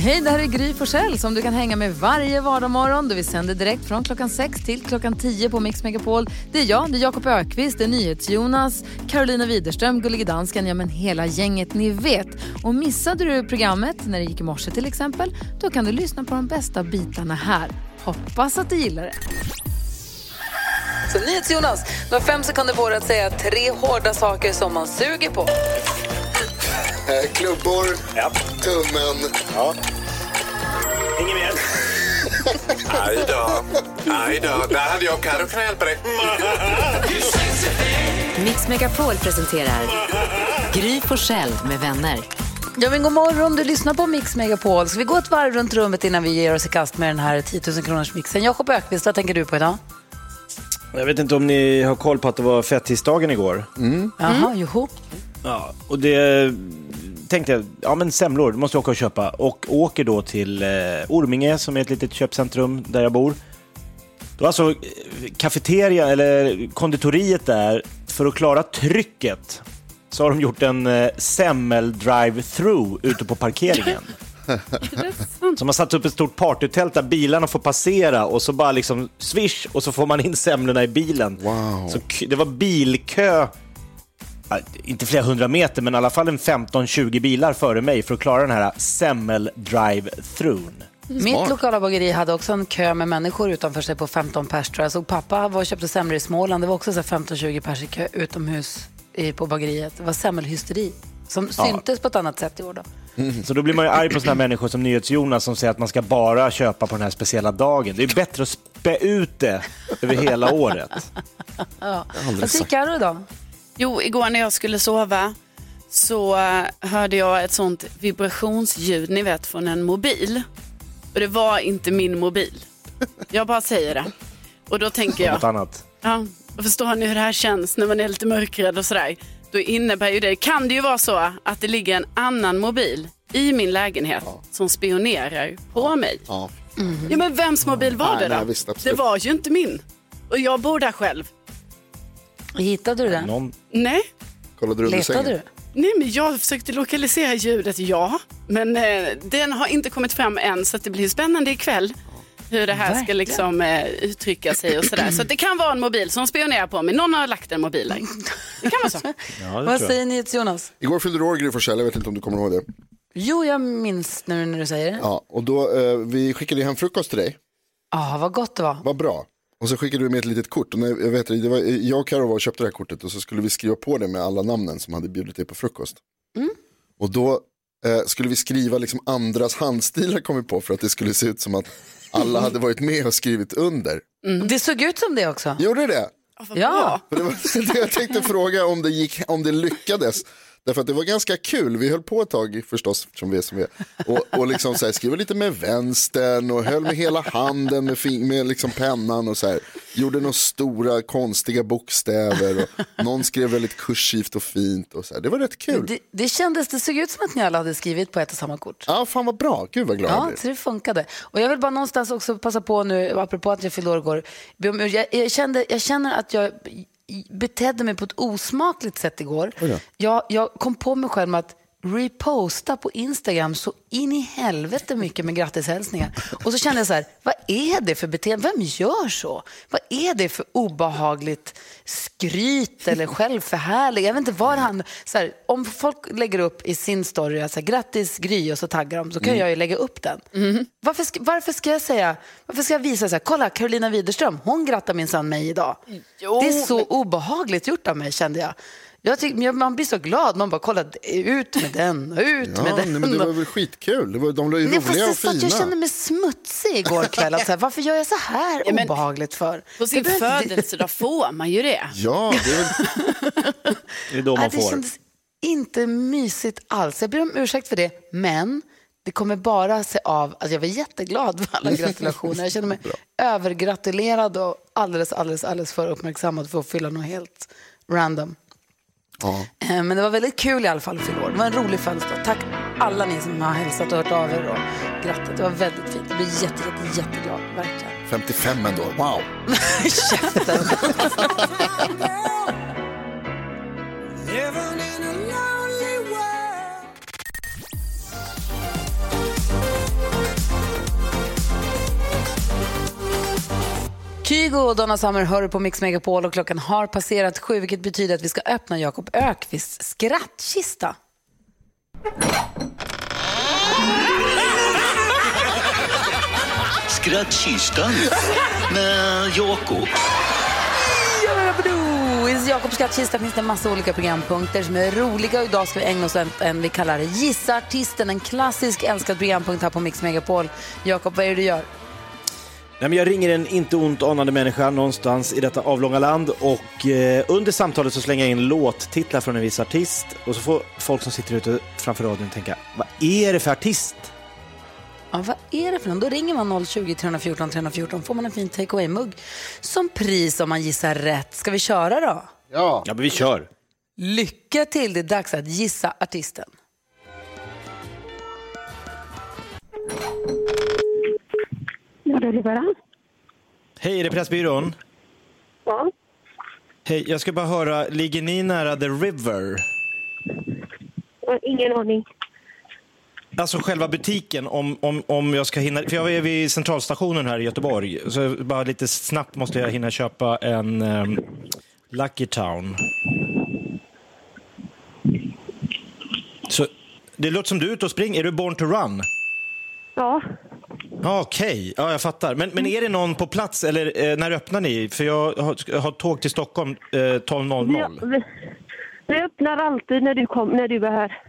Hej, det här är Gry Forssell som du kan hänga med varje vardagsmorgon. Vi sänder direkt från klockan 6 till klockan 10 på Mix Megapol. Det är jag, det är Jakob Ökvist, det är NyhetsJonas, Carolina Widerström, Gullige Dansken, ja men hela gänget ni vet. Och missade du programmet när det gick i morse till exempel, då kan du lyssna på de bästa bitarna här. Hoppas att du gillar det. Så NyhetsJonas, du har fem sekunder på dig att säga tre hårda saker som man suger på. Eh, klubbor, tummen. Ja. Inget mer? Aj då. Aj då. Där hade jag Carro kunnat hjälpa dig. Mix Megapol presenterar Gry Forssell med vänner. Ja, men god morgon, du lyssnar på Mix Megapol. Ska vi gå ett varv runt rummet innan vi ger oss i kast med den här 10 000 kronors mixen? Jakob Ökvist, vad tänker du på idag? Jag vet inte om ni har koll på att det var fettisdagen igår. Jaha, joho. Ja, och det tänkte jag, ja men semlor, måste jag åka och köpa. Och åker då till eh, Orminge som är ett litet köpcentrum där jag bor. Då alltså eh, kafeteria eller konditoriet där, för att klara trycket så har de gjort en eh, semmel-drive-through ute på parkeringen. Så man har satt upp ett stort partytält där bilarna får passera och så bara liksom swish och så får man in semlorna i bilen. Wow. Så det var bilkö, inte flera hundra meter, men i alla fall en 15-20 bilar före mig för att klara den här semmel-drive-through. Mitt lokala bageri hade också en kö med människor utanför sig på 15 pers tror jag. Så pappa var och köpte semlor i Småland. Det var också så här 15-20 pers i kö utomhus i, på bageriet. Det var semmelhysteri som syntes på ett annat sätt i år då. Så då blir man ju arg på sådana här människor som NyhetsJonas som säger att man ska bara köpa på den här speciella dagen. Det är bättre att spä ut det över hela året. Vad säger Carro idag? Jo, igår när jag skulle sova så eh, hörde jag ett sånt vibrationsljud, ni vet, från en mobil. Och det var inte min mobil. Jag bara säger det. Och då tänker Något jag, annat. ja, och förstår ni hur det här känns när man är lite mörkrädd och sådär? Då innebär ju det, kan det ju vara så att det ligger en annan mobil i min lägenhet som spionerar på mig. Ja. Ja, men vems mobil var Nej, det då? nej, visst, det var ju inte min. Och jag bor där själv. Hittade du den? Någon... Nej. Kollade du under Letade sängen? du? Nej, men jag försökte lokalisera ljudet, ja. Men eh, den har inte kommit fram än, så att det blir spännande ikväll. Hur det här ska Verkligen. liksom, eh, uttrycka sig och sådär. Så att det kan vara en mobil som spionerar på mig. Någon har lagt en mobil där. Det kan vara så. Ja, Vad tror jag. säger NyhetsJonas? Igår fyllde du år, Gry Forssell. Jag vet inte om du kommer ihåg det. Jo, jag minns nu när du säger det. Ja, och då, eh, vi skickade hem frukost till dig. Ah, vad gott det var. Vad bra. Och så skickade du med ett litet kort. Och när, jag, vet, det var, jag och Karo var och köpte det här kortet och så skulle vi skriva på det med alla namnen som hade bjudit dig på frukost. Och då eh, skulle vi skriva liksom andras handstilar kom vi på för att det skulle se ut som att alla hade varit med och skrivit under. Det såg ut som det också. Gjorde det? Ja. Det var det jag tänkte fråga om det, gick, om det lyckades. Därför att det var ganska kul, vi höll på ett tag förstås, eftersom vi är som vi är. Och, och liksom så här, skrev lite med vänstern och höll med hela handen med, med liksom pennan och så här. Gjorde några stora konstiga bokstäver och någon skrev väldigt kursivt och fint och så här. Det var rätt kul. Det, det kändes, det såg ut som att ni alla hade skrivit på ett och samma kort. Ja, fan vad bra, gud vad glad Ja, så det funkade. Och jag vill bara någonstans också passa på nu, apropå att jag fyllde år igår. Jag, jag, kände, jag känner att jag betedde mig på ett osmakligt sätt igår. Jag, jag kom på mig själv med att reposta på Instagram så in i helvete mycket med grattishälsningar. Och så kände jag så här, vad är det för beteende? Vem gör så? Vad är det för obehagligt skryt eller självförhärligande? Jag vet inte det handlar så här, Om folk lägger upp i sin story, så här, grattis Gry och så taggar de, så kan jag ju lägga upp den. Varför, ska, varför ska jag säga, varför ska jag visa så här, kolla Carolina Widerström, hon grattar minsann mig idag. Jo, det är så obehagligt gjort av mig kände jag. Jag tyck, man blir så glad, man bara kolla ut med den och ut Ja, med nej, den. men det var väl skitkul. Det var, de var ju Nej, roliga det och fina. jag kände mig smutsig igår kväll. Att så här, varför gör jag så här Ja, men- obehagligt för? På sin Det det- födelsedag får man ju det. Ja, det är väl... Det är då man det får. kändes inte mysigt alls. Jag ber om ursäkt för det, men det kommer bara se av att jag var jätteglad för alla gratulationer. Jag känner mig övergratulerad och alldeles, alldeles, alldeles för uppmärksammad för att fylla något helt random. Ja. Eh, Men det var väldigt kul i alla fall att fylla år. Det var en rolig födelsedag. Tack alla ni som har hälsat och hört av er och grattat. Det var väldigt fint. Jag blir jätte, jätte, jätteglad, verkligen. 55 ändå, wow. Käften. Kygo och Donna Summer hör på Mix Megapol och klockan har passerat sju vilket betyder att vi ska öppna Jakob Ökvists skrattkista. Skrattkistan med Jakob. I Jakobs skrattkista finns det en massa olika programpunkter som är roliga idag ska vi ägna oss åt en vi kallar Gissa artisten, en klassisk älskad programpunkt här på Mix Megapol. Jakob, vad är det du gör? Nej, men jag ringer en inte ont anande människa någonstans i detta avlånga land och eh, under samtalet så slänger jag in låttitlar från en viss artist och så får folk som sitter ute framför radion tänka, vad är det för artist? Ja, vad är det för någon? Då ringer man 020 314 314 får man en fin take away-mugg som pris om man gissar rätt. Ska vi köra då? Ja. Ja, men vi kör. Lycka till, det är dags att gissa artisten. Är Libera. Hej, är det Pressbyrån? Ja. Hej, jag ska bara höra, ligger ni nära The River? Ingen aning. Alltså själva butiken, om, om, om jag ska hinna... För jag är vid centralstationen här i Göteborg, så bara lite snabbt måste jag hinna köpa en um, Lucky Town. Så det låter som du är ute och springer. Är du born to run? Ja. Ja, Okej, ja, jag fattar. Men, men är det någon på plats eller eh, när öppnar ni? För jag har, har tåg till Stockholm eh, 12.00. Vi, vi, vi öppnar alltid när du, kom, när du är här.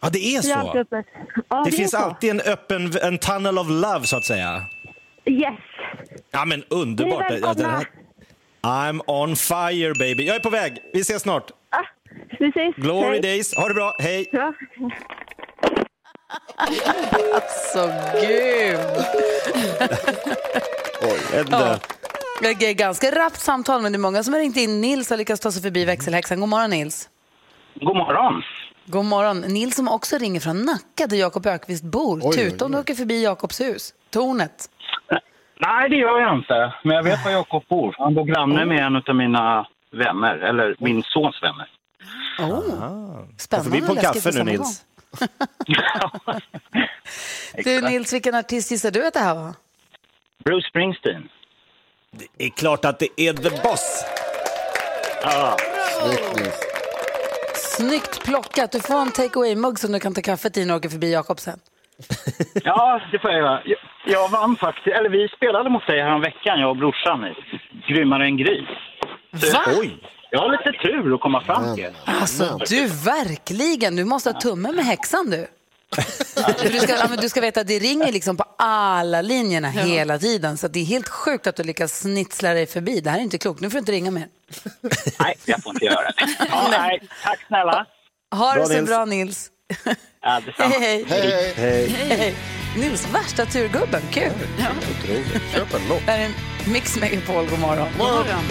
Ja, det är är så? öppet. Ja, Det är finns så. alltid en öppen, en tunnel of love så att säga. Yes. Ja men underbart. Är. Ja, I'm on fire baby. Jag är på väg. Vi ses snart. Ah, vi ses. Glory Hej. days. Ha det bra. Hej. Ja. Så gud! Edda. Det är ganska rappt samtal, men det är många som har ringt in. Nils har lyckats ta sig förbi växelhäxan. God morgon, Nils. God morgon. God morgon. Nils som också ringer från Nacka, där Jakob Ökvist bor. oj, Tuta om du åker förbi Jakobs hus. Tornet. Nej, det gör jag inte. Men jag vet var Jakob bor. Han bor granne med en av mina vänner, eller min sons vänner. Oh. Spännande förbi på en kaffe nu Nils. Du Nils, vilken artist gissar du att det här var? Bruce Springsteen. Det är klart att det är the boss. Ja. Snyggt plockat. Du får en take away-mugg som du kan ta kaffet i när du åker förbi Jakob sen. ja, det får jag göra. Jag, jag vann faktiskt, eller vi spelade mot dig här veckan, jag och brorsan, i Grymmare än gris. Så Oj! Jag har lite tur att komma fram till. Alltså du, verkligen. Du måste ha tummen med häxan du. För du, ska, ja, men du ska veta att det ringer liksom på alla linjerna hela tiden. Så att det är helt sjukt att du lyckas snitsla dig förbi. Det här är inte klokt. Nu får du inte ringa mer. Nej, jag får inte göra det. Ja, nej, tack snälla. Ha det Bra, så Nils. bra Nils. Ja. Hej, hej. Hej. Hej. Nils, värsta turgubben. Kul. Köp en lopp. Det här är en Mix Megapol. God morgon. God morgon.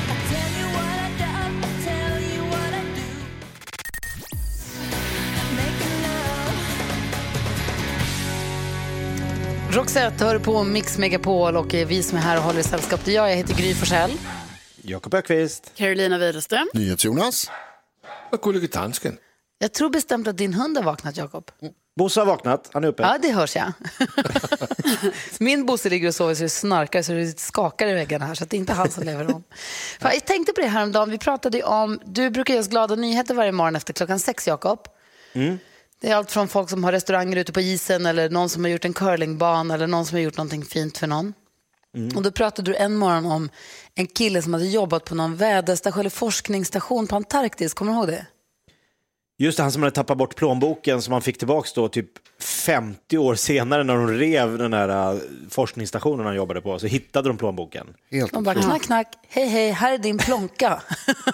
Roxette hör på Mix Megapol och vi som är här och håller i sällskap, det är jag. Jag heter Gry Forssell. Jakob Ökvist. Carolina Widerström. NyhetsJonas. Och Gullige Dansken. Jag tror bestämt att din hund har vaknat, Jakob. Bosse har vaknat. Han är uppe. Ja, det hörs jag. Min Bosse ligger och sover så det snarkar så det skakar i väggarna här så att det är inte han som lever om. Fan, Jag tänkte på det här om dagen. Vi pratade ju om, du brukar ge oss glada nyheter varje morgon efter klockan sex, Jakob. Mm. Det är allt från folk som har restauranger ute på isen eller någon som har gjort en curlingbana eller någon som har gjort någonting fint för någon. Mm. Och då pratade du en morgon om en kille som hade jobbat på någon väderstation eller forskningsstation på Antarktis. Kommer du ihåg det? Just det, han som hade tappat bort plånboken som han fick tillbaka då typ 50 år senare när de rev den här äh, forskningsstationen han jobbade på. Så hittade de plånboken. Helt De bara knack, knack, hej, hej, här är din plånka.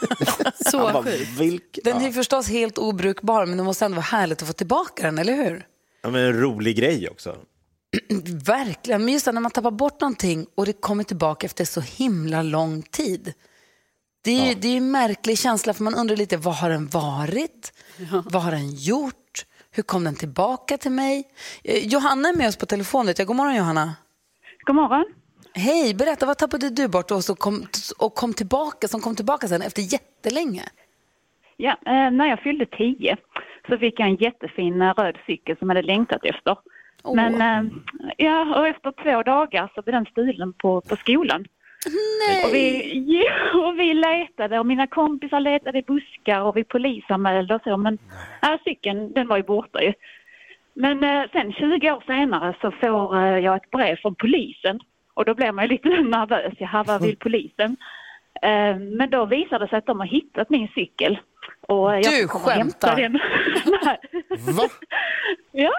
Så bara, sjukt. vilk... Den är förstås helt obrukbar, men det måste ändå vara härligt att få tillbaka den, eller hur? ja, men en rolig grej också. Verkligen, men just det, när man tappar bort någonting och det kommer tillbaka efter så himla lång tid. Det är, ju, det är ju en märklig känsla för man undrar lite, vad har den varit? Vad har den gjort? Hur kom den tillbaka till mig? Eh, Johanna är med oss på telefon. God morgon Johanna. God morgon. Hej, berätta vad tappade du bort och, så kom, och kom tillbaka, som kom tillbaka sen efter jättelänge? Ja, eh, när jag fyllde tio så fick jag en jättefin eh, röd cykel som jag hade längtat efter. Åh. Men eh, ja, och efter två dagar så blev den stulen på, på skolan. Nej! Och vi, ja, vi letade och mina kompisar letade i buskar och vi polisanmälde och så men ja, cykeln den var ju borta ju. Men eh, sen 20 år senare så får eh, jag ett brev från polisen och då blir man ju lite nervös. Jaha, vad vill polisen? Eh, men då visade det sig att de har hittat min cykel. Och jag Du skämtar. Den. Nej. Va? Ja,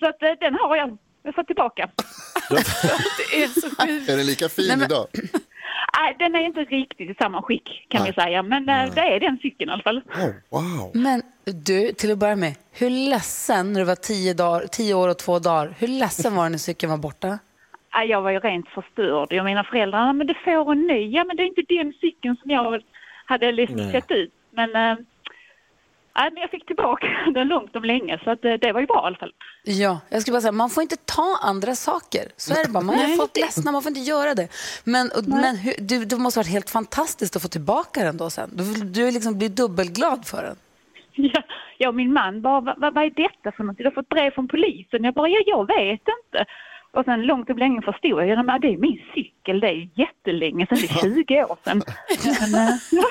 så att eh, den har jag. Jag får tillbaka. Det är så sjukt. Är den lika fin Nej, men- idag? Nej, den är inte riktigt i samma skick kan Nej. vi säga. Men eh, det är den cykeln i alla fall. Oh, wow. Men du, till att börja med, hur ledsen när du var tio, dagar, tio år och två dagar, hur ledsen var du när cykeln var borta? Ja, Jag var ju rent förstörd. Jag mina föräldrar, "Ja, men du får en ny. Ja, men det är inte den cykeln som jag hade liksom Nej. sett ut. Men, äh, nej, men jag fick tillbaka den långt om länge så att, eh, det var ju bra i alla fall. Ja, jag skulle bara säga, man får inte ta andra saker. Så är det bara. Man är folk ledsna, man får inte göra det. Men, och, men hur, du, det måste ha varit helt fantastiskt att få tillbaka den då sen. Du, du liksom blir dubbelglad för den. Ja, jag och min man bara, vad, vad, vad är detta för något? Du har fått brev från polisen. Jag bara, ja, jag vet inte. Och sen långt om länge förstod jag, ja, men det är min cykel, det är jättelänge sedan, det är 20 år sedan. Men, eh, ja.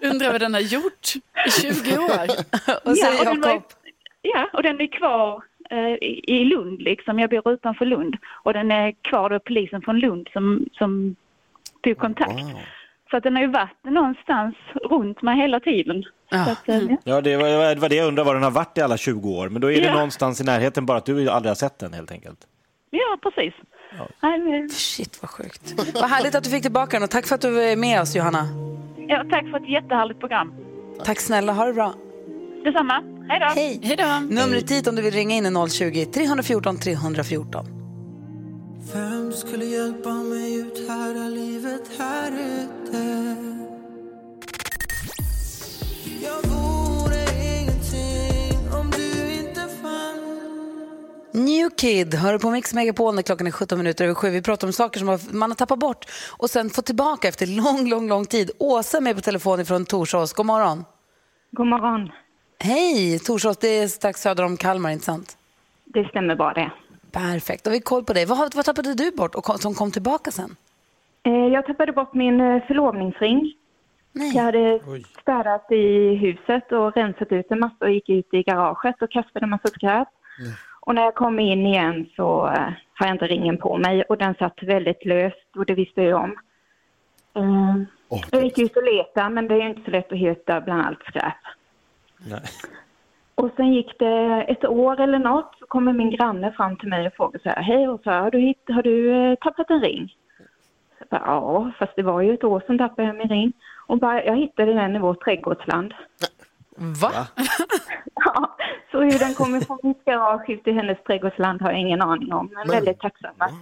Undrar vad den har gjort i 20 år. Och så Ja, och den var Ja, och den är kvar eh, i, i Lund liksom. Jag bor utanför Lund. Och den är kvar då polisen från Lund som, som tog kontakt. Så att den har ju varit någonstans runt mig hela tiden. Ja. Så att, eh, ja. Ja, det var, det var det jag undrar var den har varit i alla 20 år. Men då är det Ja. någonstans i närheten bara att du aldrig har sett den helt enkelt. Ja, precis. Nej, men- shit vad sjukt. Vad härligt att du fick tillbaka den och tack för att du är med oss Johanna. Ja, tack för ett jättehärligt program. Tack snälla, ha det bra. Detsamma. Hej då. Hej. Hej då. Numret hit om du vill ringa in är 020-314 314. Vem skulle hjälpa mig ut här är livet här ute? New Kid hör på Mix Megapol när klockan är 17 minuter över sju. Vi pratar om saker som man har tappat bort och sen fått tillbaka efter lång, lång, lång tid. Åsa är med på telefon från Torsås. God morgon. God morgon. Hej! Torsås, det är strax söder om Kalmar, inte sant? Det stämmer bra det. Perfekt. Då har vi koll på dig. Vad, har- vad tappade du bort och kom, som kom tillbaka sen? Eh, Jag tappade bort min eh, förlovningsring. Jag hade städat i huset och rensat ut en massa och gick ut i garaget och kastade en massa skräp. Och när jag kom in igen så eh, har jag inte ringen på mig och den satt väldigt löst och det visste jag om. Eh, jag gick ut och letade men det är inte så lätt att hitta bland allt skräp. Nej. Och sen gick det ett år eller något så kommer min granne fram till mig och frågar så här, hej Åsa, har du, hitt- har du eh, tappat en ring? Så bara, ja, fast det var ju ett år sedan tappade jag min ring. Och bara, jag hittade den i vårt trädgårdsland. Va? Ja, så hur den kommer från mitt garage ut i hennes trädgårdsland har jag ingen aning om. Men, Men- väldigt tacksam att,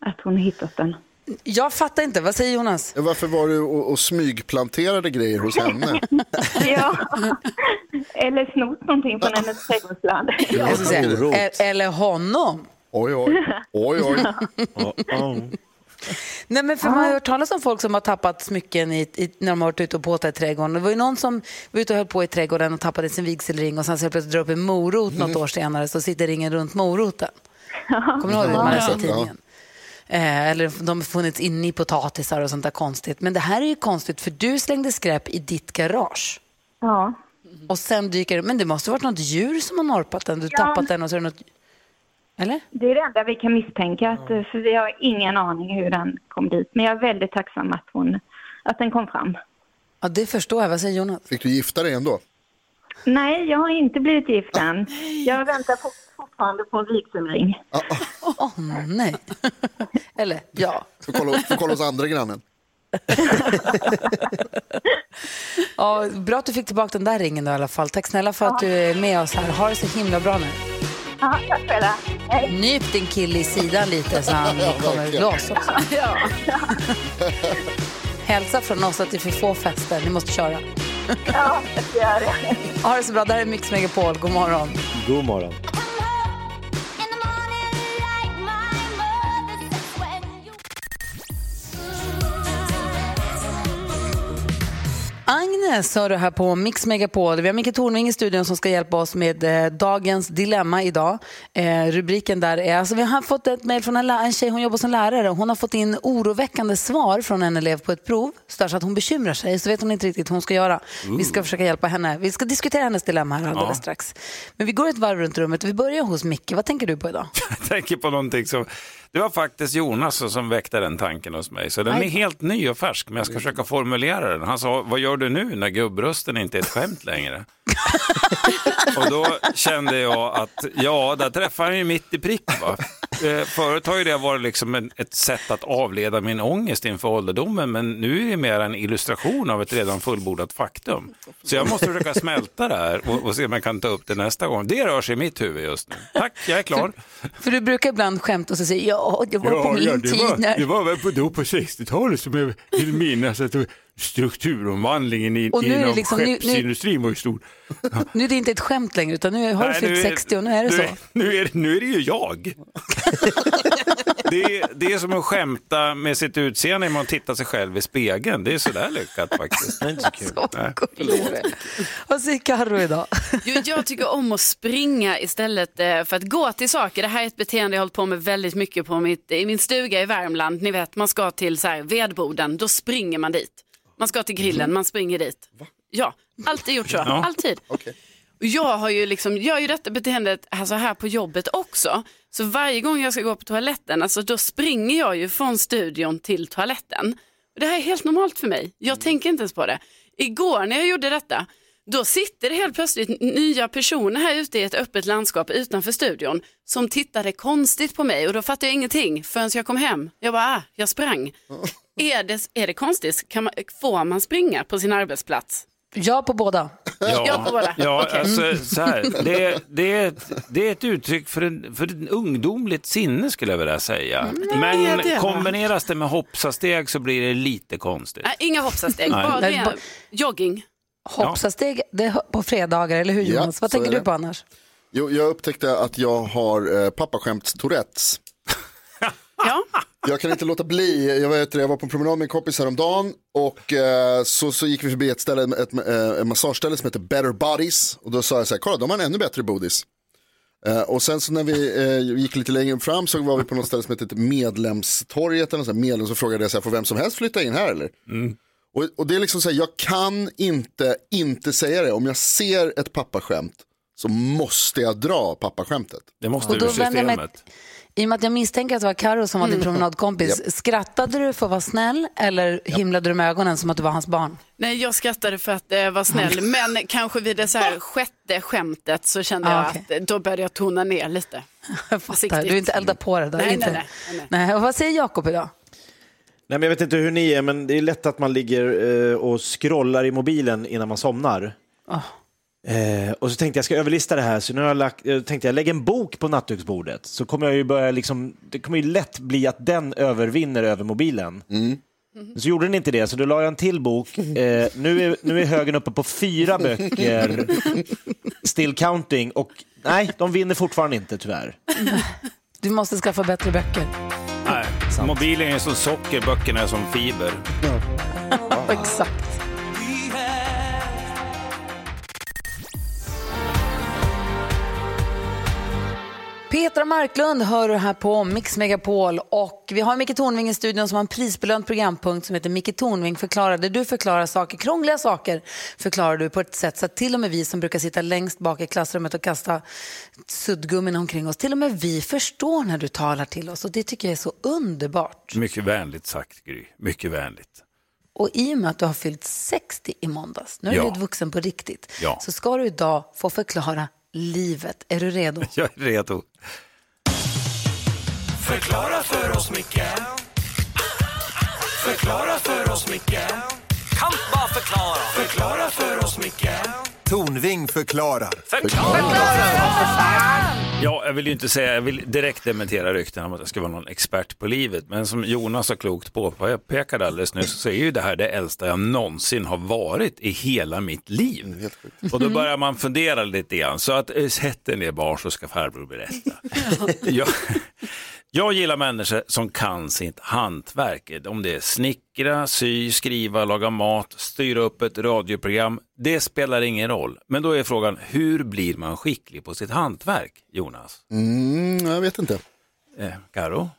att hon har hittat den. Jag fattar inte. Vad säger Jonas? Varför var du och, och smygplanterade grejer hos henne? ja, eller snott någonting från hennes trädgårdsland. Jag ska säga, e- eller honom. Oj, oj. oj, oj. Nej, men för man har ju hört talas om folk som har tappat smycken i, i, när de har varit ute och påtat i trädgården. Det var ju någon som var ute och höll på i trädgården och tappade sin vigselring och sen så plötsligt drar upp en morot något år senare så sitter ringen runt moroten. Kommer ni ihåg det? Man läser i tidningen. Eh, eller de har funnits inne i potatisar och sånt där konstigt. Men det här är ju konstigt för du slängde skräp i ditt garage. Ja. Och sen dyker det, men det måste ha varit något djur som har norpat den. Du Ja. tappat den och så är det något... Eller? Det är det enda vi kan misstänka, att, eh, för vi har ingen aning hur den kom dit. Men jag är väldigt tacksam att, hon, att den kom fram. Ja, det förstår jag. Vad säger Jonas? Fick du gifta dig ändå? Nej, jag har inte blivit gift än. Jag väntar fort- fortfarande på en vigselring. Åh, nej. Eller, ja. Får kolla, får kolla hos andra grannen. ja. Bra att du fick tillbaka den där ringen då, i alla fall. Tack snälla för att du är med oss här. Ha det så himla bra nu. Ja, tack själva. Hej. Nyp din kille i sidan lite så han Ja, kommer loss också. Ja. Hälsa från oss att det är för få fester. Ni måste köra. Ja, det är det. Ha det så bra. Det här är Mix Megapol. God morgon. God morgon. Agnes hör du här på Mix Megapol. Vi har Micke Tornving i studion som ska hjälpa oss med eh, dagens dilemma idag. Eh, rubriken där är, alltså vi har fått ett mejl från en, en tjej, hon jobbar som lärare. Hon har fått in oroväckande svar från en elev på ett prov. Så att hon bekymrar sig, så vet hon inte riktigt hur hon ska göra. Vi ska försöka hjälpa henne. Vi ska diskutera hennes dilemma här alldeles Ja. strax. Men vi går ett varv runt rummet. Vi börjar hos Micke. Vad tänker du på idag? Jag tänker på någonting som, det var faktiskt Jonas som väckte den tanken hos mig. Så den Aj. är helt ny och färsk, men jag ska försöka formulera den. Han sa, vad gör du nu när gubbrösten inte är ett skämt längre? och då kände jag att, ja, där träffar han ju mitt i prick. Va? Eh, Förut har ju det varit liksom en, ett sätt att avleda min ångest inför ålderdomen, men nu är det mer en illustration av ett redan fullbordat faktum. Så jag måste försöka smälta det här och, och se om jag kan ta upp det nästa gång. Det rör sig i mitt huvud just nu. Tack, jag är klar. För du brukar ibland skämta och så säga ja, det var på min det, tid var, när... det var väl på, då på 60-talet som jag vill minnas att strukturomvandlingen i, Och nu är det inom liksom- nu- nu- skeppsindustrin var ju stor. Nu är det inte ett skämt längre, utan nu har du fyllt nu är- 60 och nu är det nu så. Är, nu, är, nu är det ju jag. det, är, det är som att skämta med sitt utseende med att titta sig själv i spegeln. Det är sådär lyckat faktiskt. Det är inte så kul. Vad säger Carro idag? Jo, jag tycker om att springa istället eh, för att gå till saker. Det här är ett beteende jag har hållit på med väldigt mycket på mitt, i min stuga i Värmland. Ni vet, man ska till så här, vedboden, då springer man dit. Man ska till grillen, man springer dit. Ja, alltid gjort så. Ja. Alltid. Och jag har ju liksom, jag har ju detta beteendet alltså här på jobbet också. Så varje gång jag ska gå på toaletten, alltså då springer jag ju från studion till toaletten. Och det här är helt normalt för mig. Jag tänker inte ens på det. Igår när jag gjorde detta, då sitter det helt plötsligt nya personer här ute i ett öppet landskap utanför studion som tittade konstigt på mig och då fattade jag ingenting förrän jag kom hem. Jag bara, ah, jag sprang. Är det, är det konstigt? Kan man, får man springa på sin arbetsplats? Ja på båda. Ja, på båda. Ja, Okej. alltså, så här, det, det, är ett, det är ett uttryck för, en, för ett ungdomligt sinne skulle jag vilja säga. är Men det, kombineras det med hoppsasteg så blir det lite konstigt. Nej, inga hoppsasteg, bara jogging. Hoppsasteg det är på fredagar, eller hur Ja, Jonas? Vad så tänker du på annars? Jo, jag upptäckte att jag har eh, pappaskämt-tourettes. Ja. Jag kan inte låta bli, jag, vet, jag var på en promenad med en kompis häromdagen och eh, så, så gick vi förbi ett ställe, ett, eh, en massageställe som heter Better Bodies och då sa jag så här, kolla de har en ännu bättre bodis. Eh, och sen så när vi eh, gick lite längre fram så var vi på något ställe som heter Medlemstorget eller något sånt, medlem, så frågade jag så här, får vem som helst flytta in här eller? Och, och det är liksom så här, jag kan inte inte säga det, om jag ser ett pappaskämt så måste jag dra pappaskämtet. Det måste Och jag mig, I och med att jag misstänker att det var Karo som var din promenadkompis, Japp. skrattade du för att vara snäll eller himlade du med ögonen som att du var hans barn? Nej, jag skrattade för att eh, vara snäll, men kanske vid det så här sjätte skämtet så kände Ah, jag okej. att då började jag tona ner lite. Fattar, du inte elda på det där. Nej, inte. nej, nej, nej. Och vad säger Jakob idag? Nej, men jag vet inte hur ni är, men det är lätt att man ligger eh, och scrollar i mobilen innan man somnar. Ah. Eh, och så tänkte jag, jag ska överlista det här, så nu har jag lagt, eh, tänkte jag lägga en bok på nattduksbordet. Så kommer jag ju börja liksom, det kommer ju lätt bli att den övervinner över mobilen. Men Så gjorde den inte det, så då la jag en till bok. Eh, nu, är, nu är högen uppe på fyra böcker, still counting, och nej, de vinner fortfarande inte tyvärr. Du måste skaffa bättre böcker. Nej, mobilen är som socker, böckerna är som fiber. Exakt. Petra Marklund hör du här på Mix Megapol och vi har Micke Tornving i studion som har en prisbelönt programpunkt som heter Micke Tornving förklarar där du förklarar saker, krångliga saker förklarar du på ett sätt så att till och med vi som brukar sitta längst bak i klassrummet och kasta suddgummin omkring oss, till och med vi förstår när du talar till oss och det tycker jag är så underbart. Mycket vänligt sagt, Gry. Mycket vänligt. Och i och med att du har fyllt 60 i måndags, nu är Ja. du vuxen på riktigt, Ja. så ska du idag få förklara livet. Är du redo? Jag är redo. Förklara för oss, Micke Förklara för oss, Micke Kan bara förklara Förklara för oss, Micke Tornving förklarar. Ja, jag vill ju inte säga, jag vill direkt dementera rykten om att jag ska vara någon expert på livet. Men som Jonas så klokt påpekade alldeles nyss så är ju det här det äldsta jag någonsin har varit i hela mitt liv. Och då börjar man fundera lite grann. Så att eh, sätt er ner barn så ska farbror berätta. jag, jag gillar människor som kan sitt hantverk. Om det är snickra, sy, skriva, laga mat, styra upp ett radioprogram. Det spelar ingen roll. Men då är frågan, hur blir man skicklig på sitt hantverk, Jonas? Mm, jag vet inte. Eh, Karo?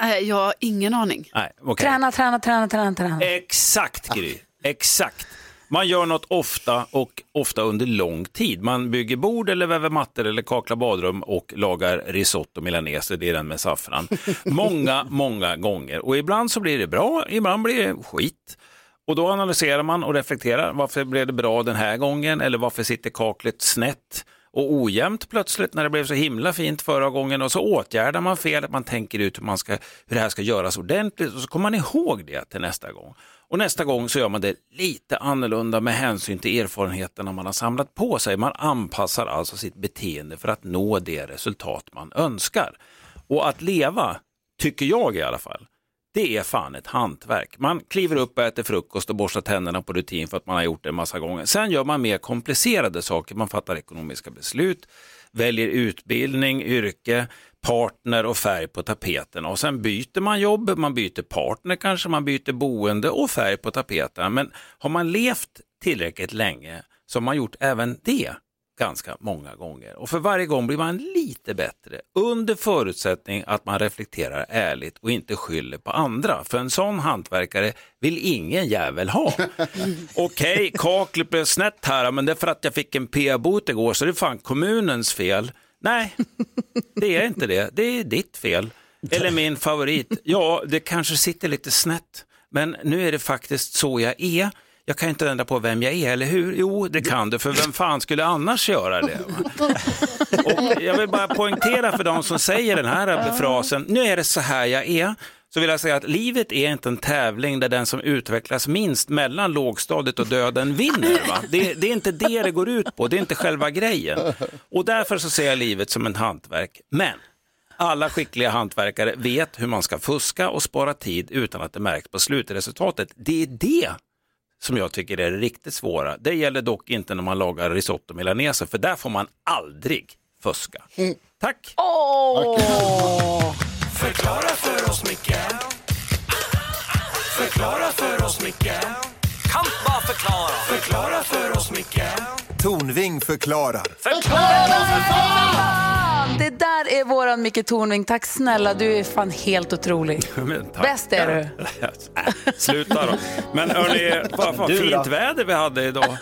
Eh, Jag har ingen aning. Nej, okej. Träna, träna, träna, träna, träna. Exakt Gry, exakt. Man gör något ofta och ofta under lång tid. Man bygger bord eller väver mattor eller kaklar badrum och lagar risotto milanese, det är den med saffran. Många, många gånger. Och ibland så blir det bra, ibland blir det skit. Och då analyserar man och reflekterar. Varför blev det bra den här gången? Eller varför sitter kaklet snett? och ojämnt plötsligt när det blev så himla fint förra gången och så åtgärdar man felet, man tänker ut hur, man ska, hur det här ska göras ordentligt och så kommer man ihåg det till nästa gång. Och nästa gång så gör man det lite annorlunda med hänsyn till erfarenheterna man har samlat på sig. Man anpassar alltså sitt beteende för att nå det resultat man önskar. Och att leva, tycker jag i alla fall, det är fan ett hantverk. Man kliver upp och äter frukost och borstar tänderna på rutin för att man har gjort det en massa gånger. Sen gör man mer komplicerade saker. Man fattar ekonomiska beslut, väljer utbildning, yrke, partner och färg på tapeten. Och sen byter man jobb, man byter partner kanske, man byter boende och färg på tapeten. Men har man levt tillräckligt länge så har man gjort även det ganska många gånger. Och för varje gång blir man lite bättre under förutsättning att man reflekterar ärligt och inte skyller på andra. För en sån hantverkare vill ingen jävel ha. Okej, kaklet blev snett här, men det är för att jag fick en p-bot igår så det är fan kommunens fel. Nej, det är inte det. Det är ditt fel. Eller min favorit. Ja, det kanske sitter lite snett, men nu är det faktiskt så jag är jag kan inte ändra på vem jag är, eller hur? Jo, det kan du, för vem fan skulle annars göra det? Och jag vill bara poängtera för de som säger den här frasen, nu är det så här jag är, så vill jag säga att livet är inte en tävling där den som utvecklas minst mellan lågstadiet och döden vinner. Va? Det, det är inte det det går ut på, det är inte själva grejen. Och därför så ser jag livet som ett hantverk. Men alla skickliga hantverkare vet hur man ska fuska och spara tid utan att det märks på slutresultatet. Det är det som jag tycker är det riktigt svåra. Det gäller dock inte när man lagar risotto milanese, för där får man aldrig fuska. Tack! Åh! Förklara för oss, Micke Förklara för oss, Micke Kan bara förklara Förklara för oss, Micke Tornving förklarar. Fan, Det där är våran Micke Tornving. Tack snälla, du är fan helt otrolig. Men. Bäst är du. Sluta då. Men hörni, vad Du då? fint väder vi hade idag.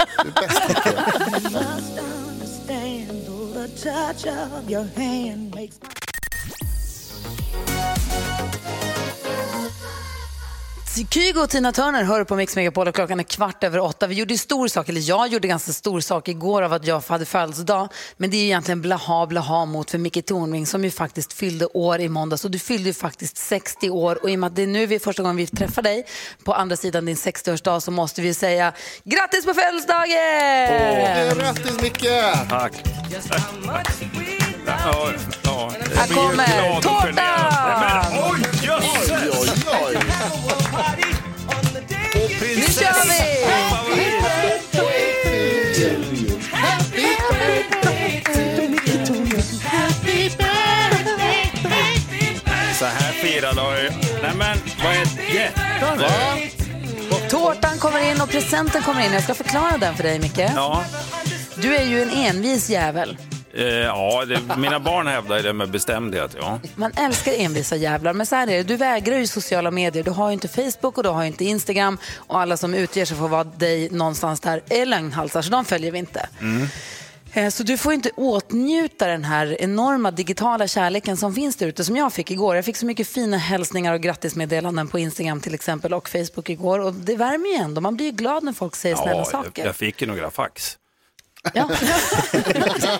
Kygo och Tina Turner hör på Mix Megapol och klockan är kvart över åtta. Vi gjorde stor sak, eller jag gjorde ganska stor sak igår av att jag hade födelsedag. Men det är ju egentligen blaha blaha mot för Micke Tornving som ju faktiskt fyllde år i måndags. Och du fyllde ju faktiskt 60 år och i och med att det är nu vi första gången vi träffar dig på andra sidan din 60-årsdag så måste vi säga grattis på födelsedagen! Grattis Micke! Tack. Ja, ja. Här kommer tårtan! Kör vi! Så här firar du. Nej men, vad är det? Tårtan kommer in och presenten kommer in. Jag ska förklara den för dig, Micke. Ja, Du är ju en envis jävel. Eh, ja det, mina barn hävdar det med bestämdhet. Ja. Man älskar envisa jävlar, men så här är det. Du vägrar ju sociala medier. Du har ju inte Facebook och du har ju inte Instagram. Och alla som utger sig för att vara dig någonstans där är lögnhalsar, så de följer vi inte. Eh, Så du får inte åtnjuta den här enorma digitala kärleken som finns där ute, som jag fick igår. Jag fick så mycket fina hälsningar och grattismeddelanden på Instagram till exempel och Facebook igår. Och det värmer ju ändå. Man blir ju glad när folk säger snälla Ja, jag, saker. jag fick ju några fax. Ja,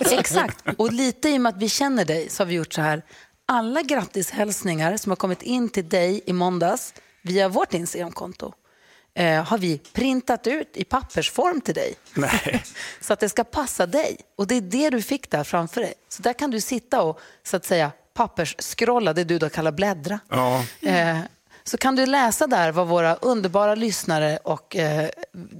exakt. Och lite i och med att vi känner dig så har vi gjort så här. Alla grattishälsningar som har kommit in till dig i måndags via vårt Instagramkonto. eh, har vi printat ut i pappersform till dig. Nej. Så att det ska passa dig. Och det är det du fick där framför dig. Så där kan du sitta och så att säga pappersskrolla, det du då kallar bläddra. Ja. Eh, så kan du läsa där vad våra underbara lyssnare och eh,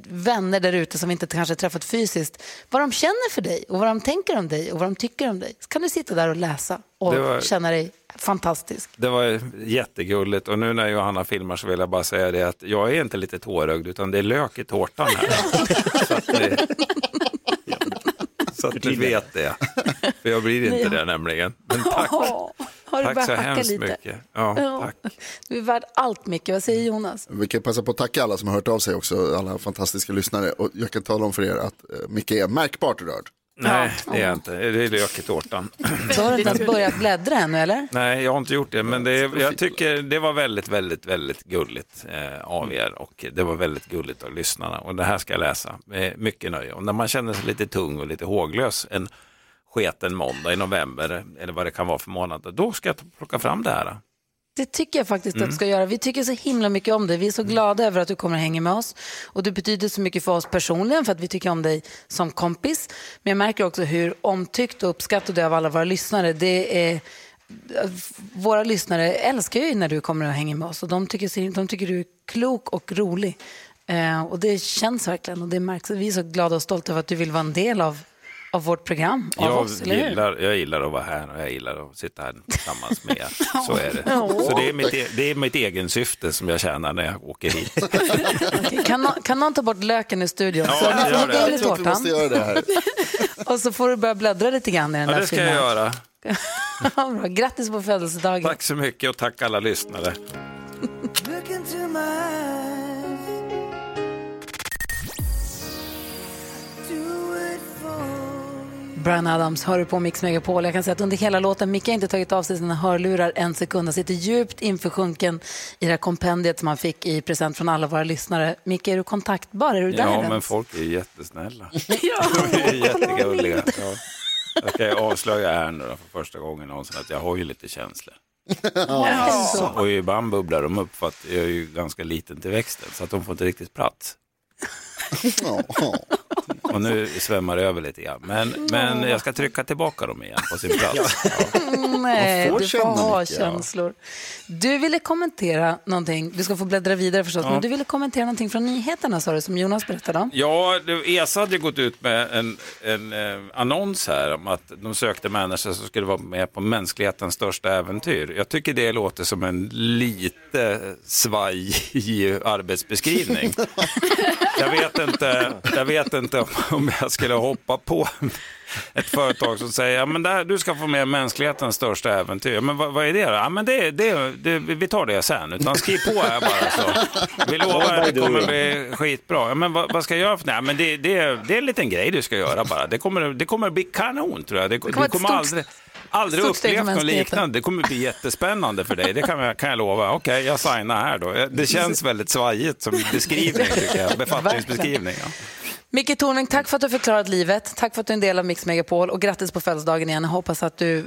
vänner där ute som vi inte kanske träffat fysiskt, vad de känner för dig och vad de tänker om dig och vad de tycker om dig. Så kan du sitta där och läsa och Det var- känna dig fantastisk. Det var jättegulligt och nu när Johanna filmar så vill jag bara säga det att jag är inte lite tårögd utan det är lök i tårtan här. så att, det, så att du vet det. För jag blir inte det nämligen. Men tack, Har du tack börjat så hemskt lite? mycket. Ja, Ja. tack. Du är värd allt Micke. Vad säger Jonas? Vi kan passa på att tacka alla som har hört av sig också, alla fantastiska lyssnare. Och jag kan tala om för er att eh, Micke är märkbart rörd. Nej, det är jag inte. Det är lök i tårtan. Så har du inte ens börjat bläddra ännu eller? Nej, jag har inte gjort det, men det, jag tycker det var väldigt, väldigt, väldigt gulligt eh, av er och det var väldigt gulligt av lyssnarna och det här ska jag läsa med mycket nöje. Och när man känner sig lite tung och lite håglös en sketen måndag i november eller vad det kan vara för månad, då ska jag plocka fram det här. Det tycker jag faktiskt att Mm. du ska göra. Vi tycker så himla mycket om dig. Vi är så glada över att du kommer och hänger med oss. Och du betyder så mycket för oss personligen för att vi tycker om dig som kompis. Men jag märker också hur omtyckt och uppskattad du är av alla våra lyssnare. Det är, våra lyssnare älskar ju när du kommer och hänger med oss och de tycker, de tycker du är klok och rolig. Eh, och det känns verkligen och det märks. Vi är så glada och stolta över att du vill vara en del av, av vårt program, av Jag oss, eller hur? gillar, jag gillar att vara här och jag gillar att sitta här tillsammans med er. Så är det. Så det är mitt, e- det är mitt egen syfte som jag tjänar när jag åker hit. Kan, någon, kan någon ta bort löken i studion? Ja, så gör hugga det. Jag tror att vi måste göra det här. och så får du börja bläddra lite grann i den Ja, där det ska jag filmen. göra. Bra. Grattis på födelsedagen. Tack så mycket och tack alla lyssnare. Brian Adams hör du på Mix Megapol. Jag kan säga att under hela låten, Micke har inte tagit av sig sina hörlurar en sekund. Han sitter djupt införsjunken i det här kompendiet som han fick i present från alla våra lyssnare. Micke, är du kontaktbar? Är du där Ja, ens? men folk är jättesnälla. De är jättegulliga. Ja. Jag ska avslöja här nu då för första gången någonsin att jag har ju lite känslor. Ja. Och ibland bubblar de upp för att jag är ju ganska liten till växten så att de får inte riktigt plats. Och nu svämmar det över lite grann. Men, men jag ska trycka tillbaka dem igen på sin plats. Nej, du får ha mycket, ja. känslor. Du ville kommentera någonting, du ska få bläddra vidare förstås, Ja. men du ville kommentera någonting från nyheterna sa du, som Jonas berättade om. Ja, ESA hade gått ut med en, en eh, annons här om att de sökte människor som skulle vara med på mänsklighetens största äventyr. Jag tycker det låter som en lite svajig arbetsbeskrivning. jag, vet inte, jag vet inte om- om jag skulle hoppa på ett företag som säger ja, men där, du ska få med mänsklighetens största äventyr. Men vad, vad är det då? Ja, men det, det, det, vi tar det sen. Utan skriv på här bara så. Vi lovar att det kommer bli skitbra. Ja, men vad, vad ska jag göra för Nej, men det, det, det är en liten grej du ska göra bara. Det kommer, det kommer bli kanon tror jag. Det, kommer du kommer aldrig, aldrig stort upplevt något liknande. Det kommer bli jättespännande för dig. Det kan jag, kan jag lova. Okej, jag signar här då. Det känns väldigt svajigt som beskrivning tycker jag. Befattningsbeskrivning. Ja. Micke Tornving, tack för att du har förklarat livet. Tack för att du är en del av Mix Megapol och grattis på födelsedagen igen. Jag hoppas att du,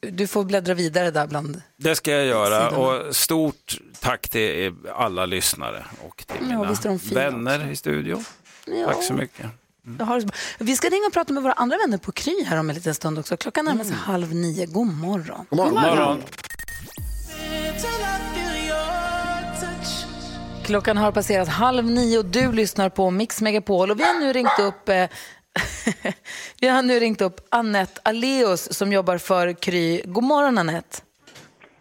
du får bläddra vidare där bland... Det ska jag göra Sidorna. och stort tack till alla lyssnare och till Ja, mina fina vänner i studion. Ja. Tack så mycket. Bra. Vi ska ringa och prata med våra andra vänner på Kry här om en liten stund också. Klockan närmar sig halv nio. God morgon. God morgon. God morgon. Klockan har passerat halv nio och du lyssnar på Mix Megapol. Och vi har nu ringt upp eh, vi har nu ringt upp Annette Aleus som jobbar för Kry. God morgon Annette.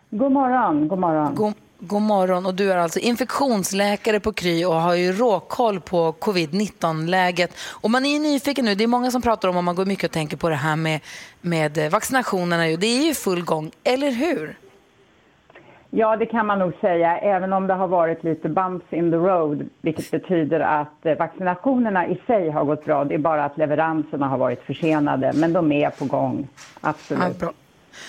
God morgon, god morgon. God, god morgon. Och du är alltså infektionsläkare på Kry och har ju råkoll på covid-19-läget. Och man är ju nyfiken nu. Det är många som pratar om, och man går mycket och tänker på det här med, med vaccinationerna. Det är ju full gång, eller hur? Ja, det kan man nog säga, även om det har varit lite bumps in the road, vilket betyder att eh, vaccinationerna i sig har gått bra. Det är bara att leveranserna har varit försenade, men de är på gång. Absolut. Ja, bra.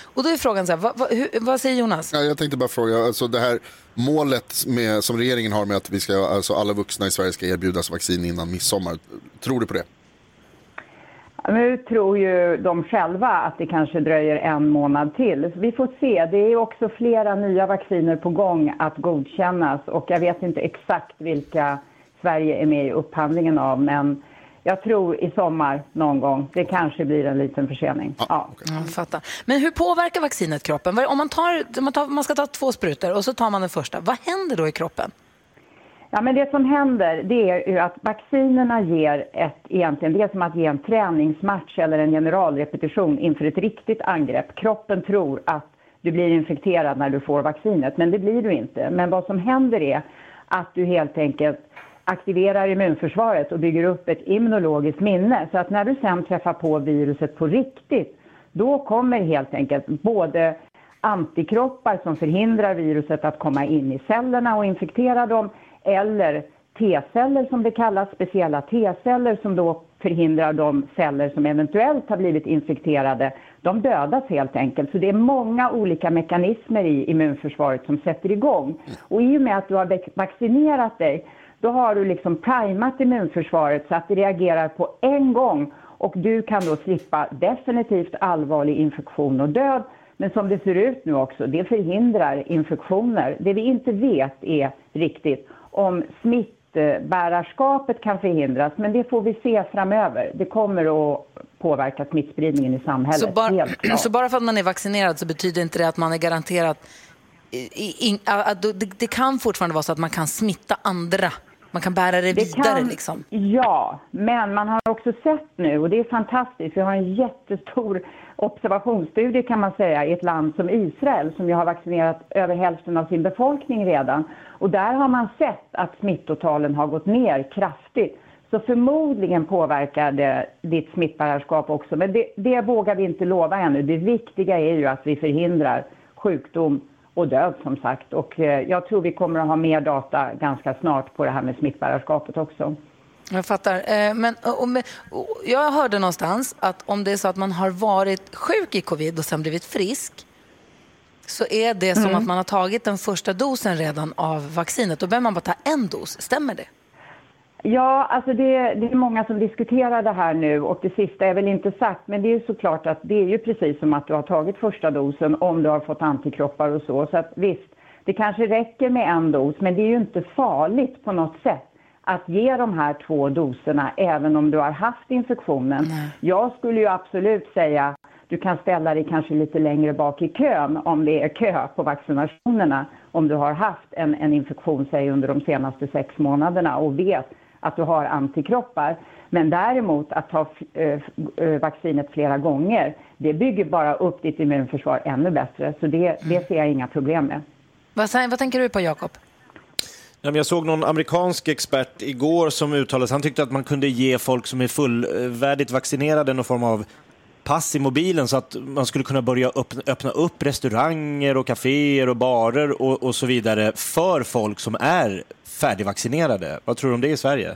Och då är frågan så här, vad, vad, hur, vad säger Jonas? Ja, jag tänkte bara fråga, alltså det här målet med, som regeringen har med att vi ska, alltså alla vuxna i Sverige ska erbjudas vaccin innan midsommar. Tror du på det? Nu tror ju de själva att det kanske dröjer en månad till. Så vi får se. Det är också flera nya vacciner på gång att godkännas och jag vet inte exakt vilka Sverige är med i upphandlingen av men jag tror i sommar någon gång. Det kanske blir en liten försening. Ja. Jag fattar. Men hur påverkar vaccinet kroppen? Om man, tar, om man, tar, man ska ta två sprutor och så tar man den första, vad händer då i kroppen? Ja, men det som händer det är ju att vaccinerna ger ett, egentligen, det är som att ge en träningsmatch eller en generalrepetition inför ett riktigt angrepp. Kroppen tror att du blir infekterad när du får vaccinet, men det blir du inte. Men vad som händer är att du helt enkelt aktiverar immunförsvaret och bygger upp ett immunologiskt minne. Så att när du sen träffar på viruset på riktigt, då kommer helt enkelt både antikroppar som förhindrar viruset att komma in i cellerna och infektera dem, eller T-celler som det kallas, speciella T-celler som då förhindrar de celler som eventuellt har blivit infekterade. De dödas helt enkelt. Så det är många olika mekanismer i immunförsvaret som sätter igång. Och i och med att du har vaccinerat dig, då har du liksom primat immunförsvaret så att det reagerar på en gång och du kan då slippa definitivt allvarlig infektion och död. Men som det ser ut nu också, det förhindrar infektioner. Det vi inte vet är riktigt om smittbärarskapet kan förhindras, men det får vi se framöver. Det kommer att påverka smittspridningen i samhället. Så bara, så bara för att man är vaccinerad så betyder inte det att man är i- i- det, det kan fortfarande vara så att man kan smitta andra. Man kan bära det, Det vidare. kan- Liksom. Ja, men man har också sett nu, och det är fantastiskt, vi har en jättestor observationsstudie kan man säga i ett land som Israel som ju har vaccinerat över hälften av sin befolkning redan. Och där har man sett att smittotalen har gått ner kraftigt. Så förmodligen påverkar det ditt smittbärarskap också. Men det, det vågar vi inte lova ännu. Det viktiga är ju att vi förhindrar sjukdom och död som sagt. Och eh, jag tror vi kommer att ha mer data ganska snart på det här med smittbärarskapet också. Jag fattar. Eh, Men, och, och, och, jag hörde någonstans att om det är så att man har varit sjuk i covid och sen blivit frisk så är det som Mm. att man har tagit den första dosen redan av vaccinet. Då behöver man bara ta en dos. Stämmer det? Ja, alltså det, det är många som diskuterar det här nu och det sista är väl inte sagt, men det är ju såklart att det är ju precis som att du har tagit första dosen om du har fått antikroppar och så. Så att visst, det kanske räcker med en dos, men det är ju inte farligt på något sätt att ge de här två doserna även om du har haft infektionen. Jag skulle ju absolut säga du kan ställa dig kanske lite längre bak i kön om det är kö på vaccinationerna om du har haft en, en infektion, säg under de senaste sex månaderna och vet att du har antikroppar. Men däremot att ta eh, eh, vaccinet flera gånger, det bygger bara upp ditt immunförsvar ännu bättre. Så det, det ser jag inga problem med. Vad, vad tänker du på, Jakob? Jag såg någon amerikansk expert igår som uttalade sig. Han tyckte att man kunde ge folk som är fullvärdigt vaccinerade någon form av pass i mobilen så att man skulle kunna börja öppna, öppna upp restauranger och kaféer och barer och, och så vidare för folk som är färdigvaccinerade. Vad tror du om det i Sverige?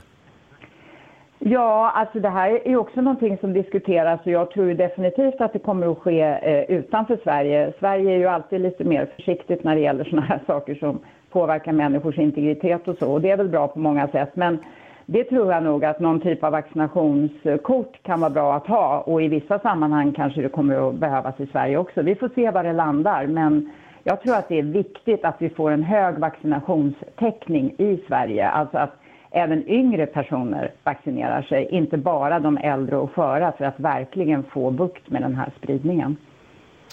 Ja, alltså det här är ju också någonting som diskuteras och jag tror definitivt att det kommer att ske eh, utanför Sverige. Sverige är ju alltid lite mer försiktigt när det gäller sådana här saker som påverkar människors integritet och så och det är väl bra på många sätt. Men det tror jag nog att någon typ av vaccinationskort kan vara bra att ha och i vissa sammanhang kanske det kommer att behövas i Sverige också. Vi får se var det landar men jag tror att det är viktigt att vi får en hög vaccinationstäckning i Sverige. Alltså att även yngre personer vaccinerar sig, inte bara de äldre och sköra för att verkligen få bukt med den här spridningen.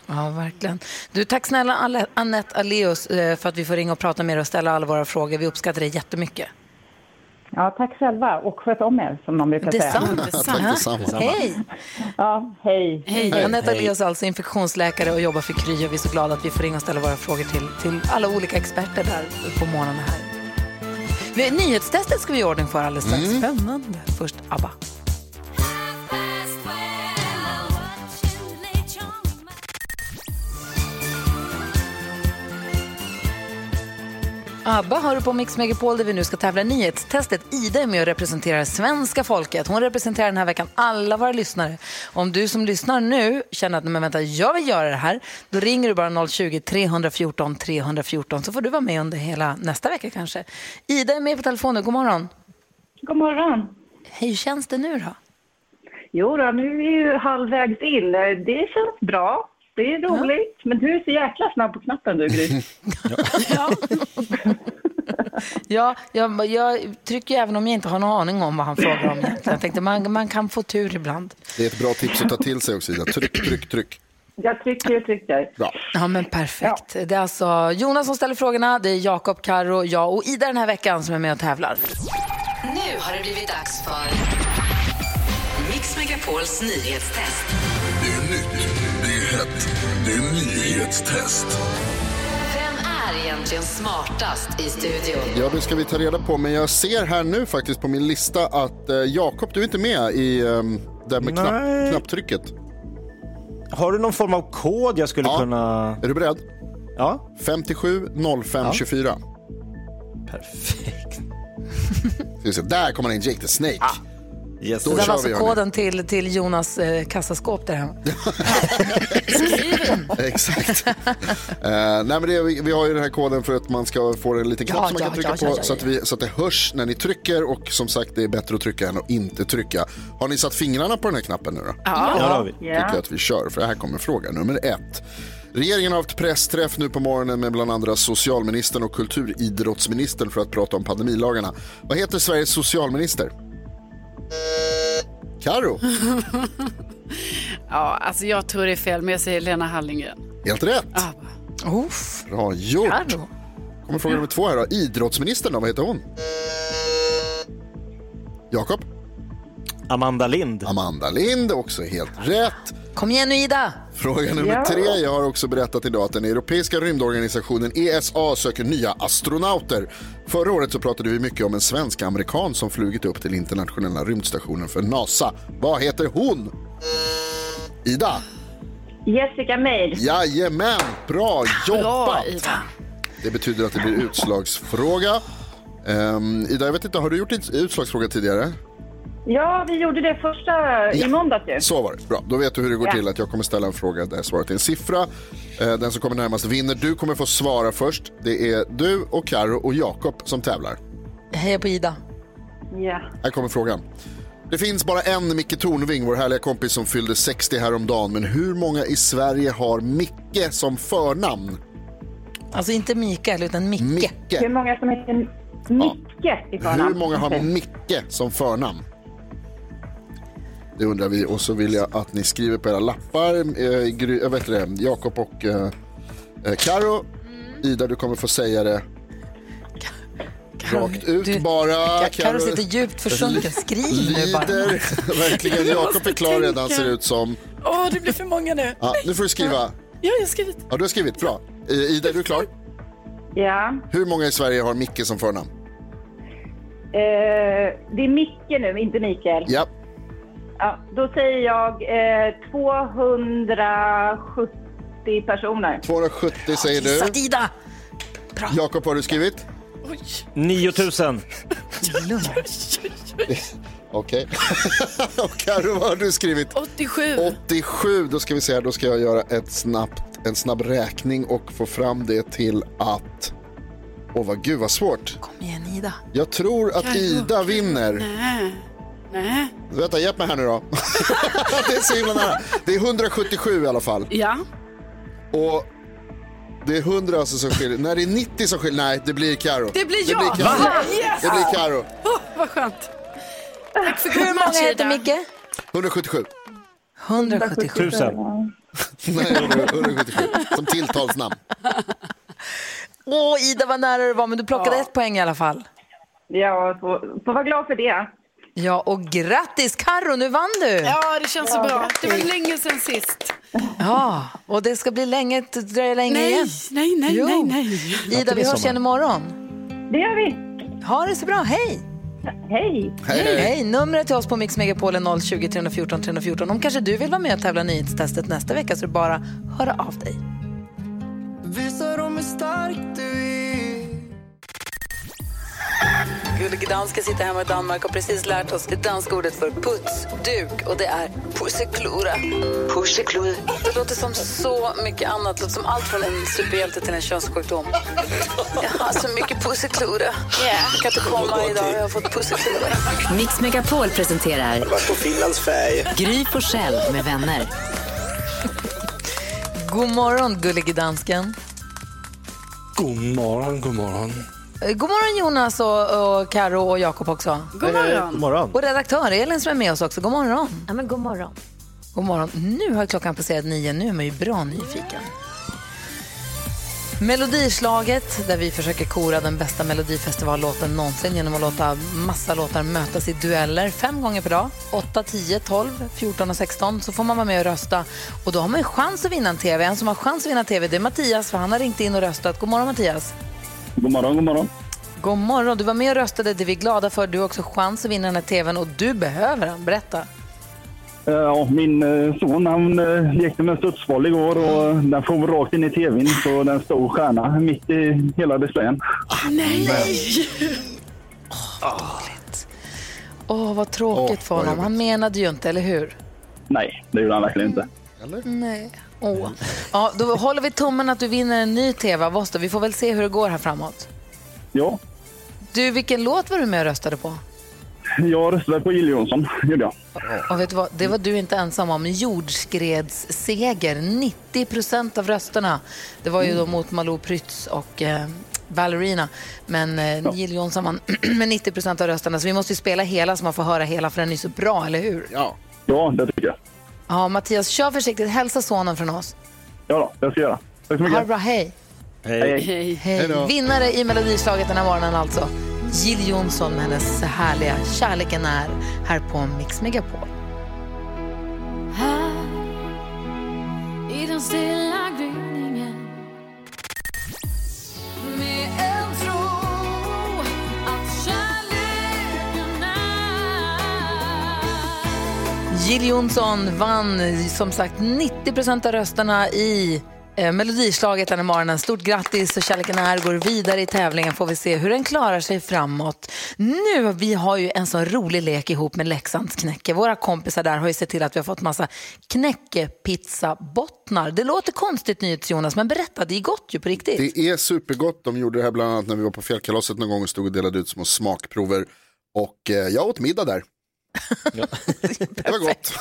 Ja, verkligen. Du, tack snälla Anette Aleus eh, för att vi får ringa och prata med dig och ställa alla våra frågor. Vi uppskattar det jättemycket. Ja, tack själva och sköt om er som man brukar säga. Detsamma. Detsamma. Hej! Ja, hej. Hej. Anette Aleus är alltså infektionsläkare och jobbar för Kry och vi är så glada att vi får ringa och ställa våra frågor till, till alla olika experter där på morgonen här. Nyhetstestet ska vi i ordning för alldeles strax. Spännande. Först ABBA. ABBA har du på Mix Megapol där vi nu ska tävla i nyhetstestet. Ida är med och representerar svenska folket. Hon representerar den här veckan alla våra lyssnare. Om du som lyssnar nu känner att men vänta, jag vill göra det här, då ringer du bara 020-314 314 så får du vara med under hela nästa vecka kanske. Ida är med på telefonen. God morgon. God morgon. Hej, hur känns det nu då? Jo då, nu är vi ju halvvägs in. Det känns bra. Det är roligt. Men du är så jäkla snabb på knappen du, Gry. Ja, jag, jag trycker även om jag inte har någon aning om vad han frågar om egentligen. Jag tänkte man, man kan få tur ibland. Det är ett bra tips att ta till sig också, Ida. Tryck, tryck, tryck. Jag trycker och trycker. Bra. Ja, men perfekt. Det är alltså Jonas som ställer frågorna, det är Jakob, Karo, jag och Ida den här veckan som är med och tävlar. Nu har det blivit dags för Mix Megapols nyhetstest. Det är nytt, det är hett, det är nyhetstest. Vem är egentligen smartast i studion? Ja, det ska vi ta reda på. Men jag ser här nu faktiskt på min lista att eh, Jakob, du är inte med i um, där med knapp, Nej. knapptrycket. Har du någon form av kod jag skulle Ja. kunna... Är du beredd? Ja. 57 05 Ja. 24. Perfekt. Ska vi se, Där kommer han in, Jake the Snake. Yes. Det var kör alltså koden till, till Jonas eh, kassaskåp där hemma. Exakt. Eh, nej, men det, vi, vi har ju den här koden för att man ska få en liten knapp Ja, som man ja, kan trycka ja, på ja, ja, så, att vi, så att det hörs när ni trycker och som sagt det är bättre att trycka än att inte trycka. Har ni satt fingrarna på den här knappen nu då? Ja. Ja, det har vi. Tycker jag att vi kör för här kommer fråga nummer ett. Regeringen har haft pressträff nu på morgonen med bland andra socialministern och kulturidrottsministern för att prata om pandemilagarna. Vad heter Sveriges socialminister? Karo, Ja, alltså jag tror det är fel, men jag säger Lena Hallengren. helt rätt. Uff. Bra gjort. Karo. Kommer fråga nummer två här då. Idrottsministern då, vad heter hon? Jakob? Amanda Lind. Amanda Lind, också helt rätt. Kom igen nu Ida! Fråga nummer Ja. tre. Jag har också berättat idag att den europeiska rymdorganisationen ESA söker nya astronauter. Förra året så pratade vi mycket om en svensk amerikan som flugit upp till internationella rymdstationen för NASA. Vad heter hon? Ida? Jessica Meir. Jajamän, bra jobbat! Bra, Ida. Det betyder att det blir utslagsfråga. Um, Ida, jag vet inte, har du gjort ut- utslagsfråga tidigare? Ja, vi gjorde det första i måndags ju. Så var det. Bra, då vet du hur det går Ja. till. att Jag kommer ställa en fråga där svaret är en siffra. Eh, Den som kommer närmast vinner. Du kommer få svara först. Det är du och Karo och Jakob som tävlar. Hejar på Ida. Ja. Här kommer frågan. Det finns bara en Micke Tornving, vår härliga kompis som fyllde 60 häromdagen. Men hur många i Sverige har Micke som förnamn? Alltså inte Mikael utan Micke. Micke. Hur många som heter Micke i förnamn? Hur många har Micke som förnamn? Det undrar vi och så vill jag att ni skriver på era lappar. Eh, Gry, jag vet det, Jakob och eh, eh, Karo. Ida, du kommer få säga det rakt ut du- bara. Karo sitter djupt försjunken. Skriv nu bara. Lider. Verkligen. Jakob är klar redan ser det ut som. Åh, det blir för många nu. Ja, nu får du skriva. Ja, jag har skrivit. Ja, du har skrivit. Bra. Eh, Ida, är du klar? Ja. Hur många i Sverige har Micke som förnamn? Eh, det är Micke nu, inte Mikael. Ja. Ja, då säger jag eh, 270 personer. 270 säger Gissat du. Ida! Jakob, har du skrivit? 9000. Okej. och Karo, vad har du skrivit? 87. 87. Då ska vi se här, då ska jag göra ett snabbt, en snabb räkning och få fram det till att... Åh, vad gud vad svårt. Kom igen Ida. Jag tror att Ida vinner. Nej. Nej. Vänta, hjälp mig här nu då. det är så himla nära. Det är 177 i alla fall. Ja. Och det är 100 alltså som skiljer. När det är 90 som skiljer, nej, det blir Karo. Det blir Det jag. blir Karo. Yes. Det blir Karo. Åh, vad skönt. Tack för Hur många heter. Micke? 177. 177. 1000. Nej, 177. Som tilltalsnamn. Åh Ida vad nära du var men du plockade ett poäng i alla fall. Ja, får, får vara glad för det. Ja och grattis Karo, nu vann du! Ja, det känns så Ja, bra. Det var grattis. länge sedan sist. Ja, och det ska bli länge, dröja länge Nej, igen. nej, nej, Jo. nej, nej. Ida, vi hörs igen imorgon. Det gör vi. Ha det så bra, hej! Hej. Hej, hej. Numret till oss på Mix Megapol är 020 314 314. Om kanske du vill vara med och tävla nyhetstestet nästa vecka så är det bara höra av dig. Visa dem hur stark du är Gullige dansken sitter hemma i Danmark och precis lärt oss det danska ordet för putsduk och det är pusseklura. Pusseklura. Det låter som så mycket annat. Det låter som allt från en superhjälte till en könssjukdom. Jag har så mycket pusseklura. Jag kan inte komma idag, jag har fått pusseklura. Mix Megapol presenterar på Finlands färg. Gry Forssell med vänner. God morgon, gullige dansken. God morgon, god morgon. Eh, God morgon Jonas och, och Karo och Jakob också. God morgon. God morgon. Och redaktör Elin som är med oss också. God morgon. Ja, men god morgon. God morgon. Nu har klockan passerat nio. Nu är man ju bra nyfiken. Melodislaget där vi försöker kora den bästa melodifestivallåten någonsin genom att låta massa låtar mötas i dueller fem gånger per dag. 8, 10, 12, 14 och 16. Så får man vara med och rösta. Och då har man ju chans att vinna en TV. En som har chans att vinna en TV det är Mattias för han har ringt in och röstat. God morgon Mattias. God morgon, god morgon. God morgon. Du var med och röstade. Det är vi glada för. Du har också chans att vinna den här TVn och du behöver den. Berätta. Eh, Ja, min eh, son han eh, lekte med en studsboll igår och den får rakt in i tvn så den stor stjärna mitt i hela displayen. Nej! Åh, vad tråkigt för honom. Han menade ju inte, eller hur? Nej, det gjorde han verkligen inte. Nej. Åh. Ja, då håller vi tummen att du vinner en ny TV av oss. Då. Vi får väl se hur det går här framåt. Ja, Du, vilken låt var du med och röstade på? jag röstade på Jill Johnson, gjorde jag. Och vet du vad? Det var du inte ensam om. Jordskredsseger. 90 procent av rösterna. Det var ju då mot Malou Prytz och eh, Ballerina. Men eh, Jill Johnson vann med 90 procent av rösterna. Så vi måste ju spela hela så man får höra hela för den är så bra, eller hur? Ja. Ja, det tycker jag. Ja, Mattias, kör försiktigt. Hälsa sonen från oss. Ja då, det ska jag göra. Tack så Ha det mycket. bra, hej. Hej. Hej. Hej. Vinnare i Melodislaget den här morgonen alltså. Jill Johnson med hennes härliga Kärleken är här på Mix Megapol. Här i den stilla Jill Johnson vann som sagt 90 procent av rösterna i eh, Melodislaget den här morgonen. Stort grattis och Kärleken är går vidare i tävlingen får vi se hur den klarar sig framåt. Nu, vi har ju en sån rolig lek ihop med Leksands knäcke. Våra kompisar där har ju sett till att vi har fått massa knäckepizzabottnar. Det låter konstigt nyhets Jonas, men berätta, det är gott ju på riktigt. Det är supergott. De gjorde det här bland annat när vi var på fjällkalaset någon gång och stod och delade ut små smakprover. Och eh, jag åt middag där. det var gott.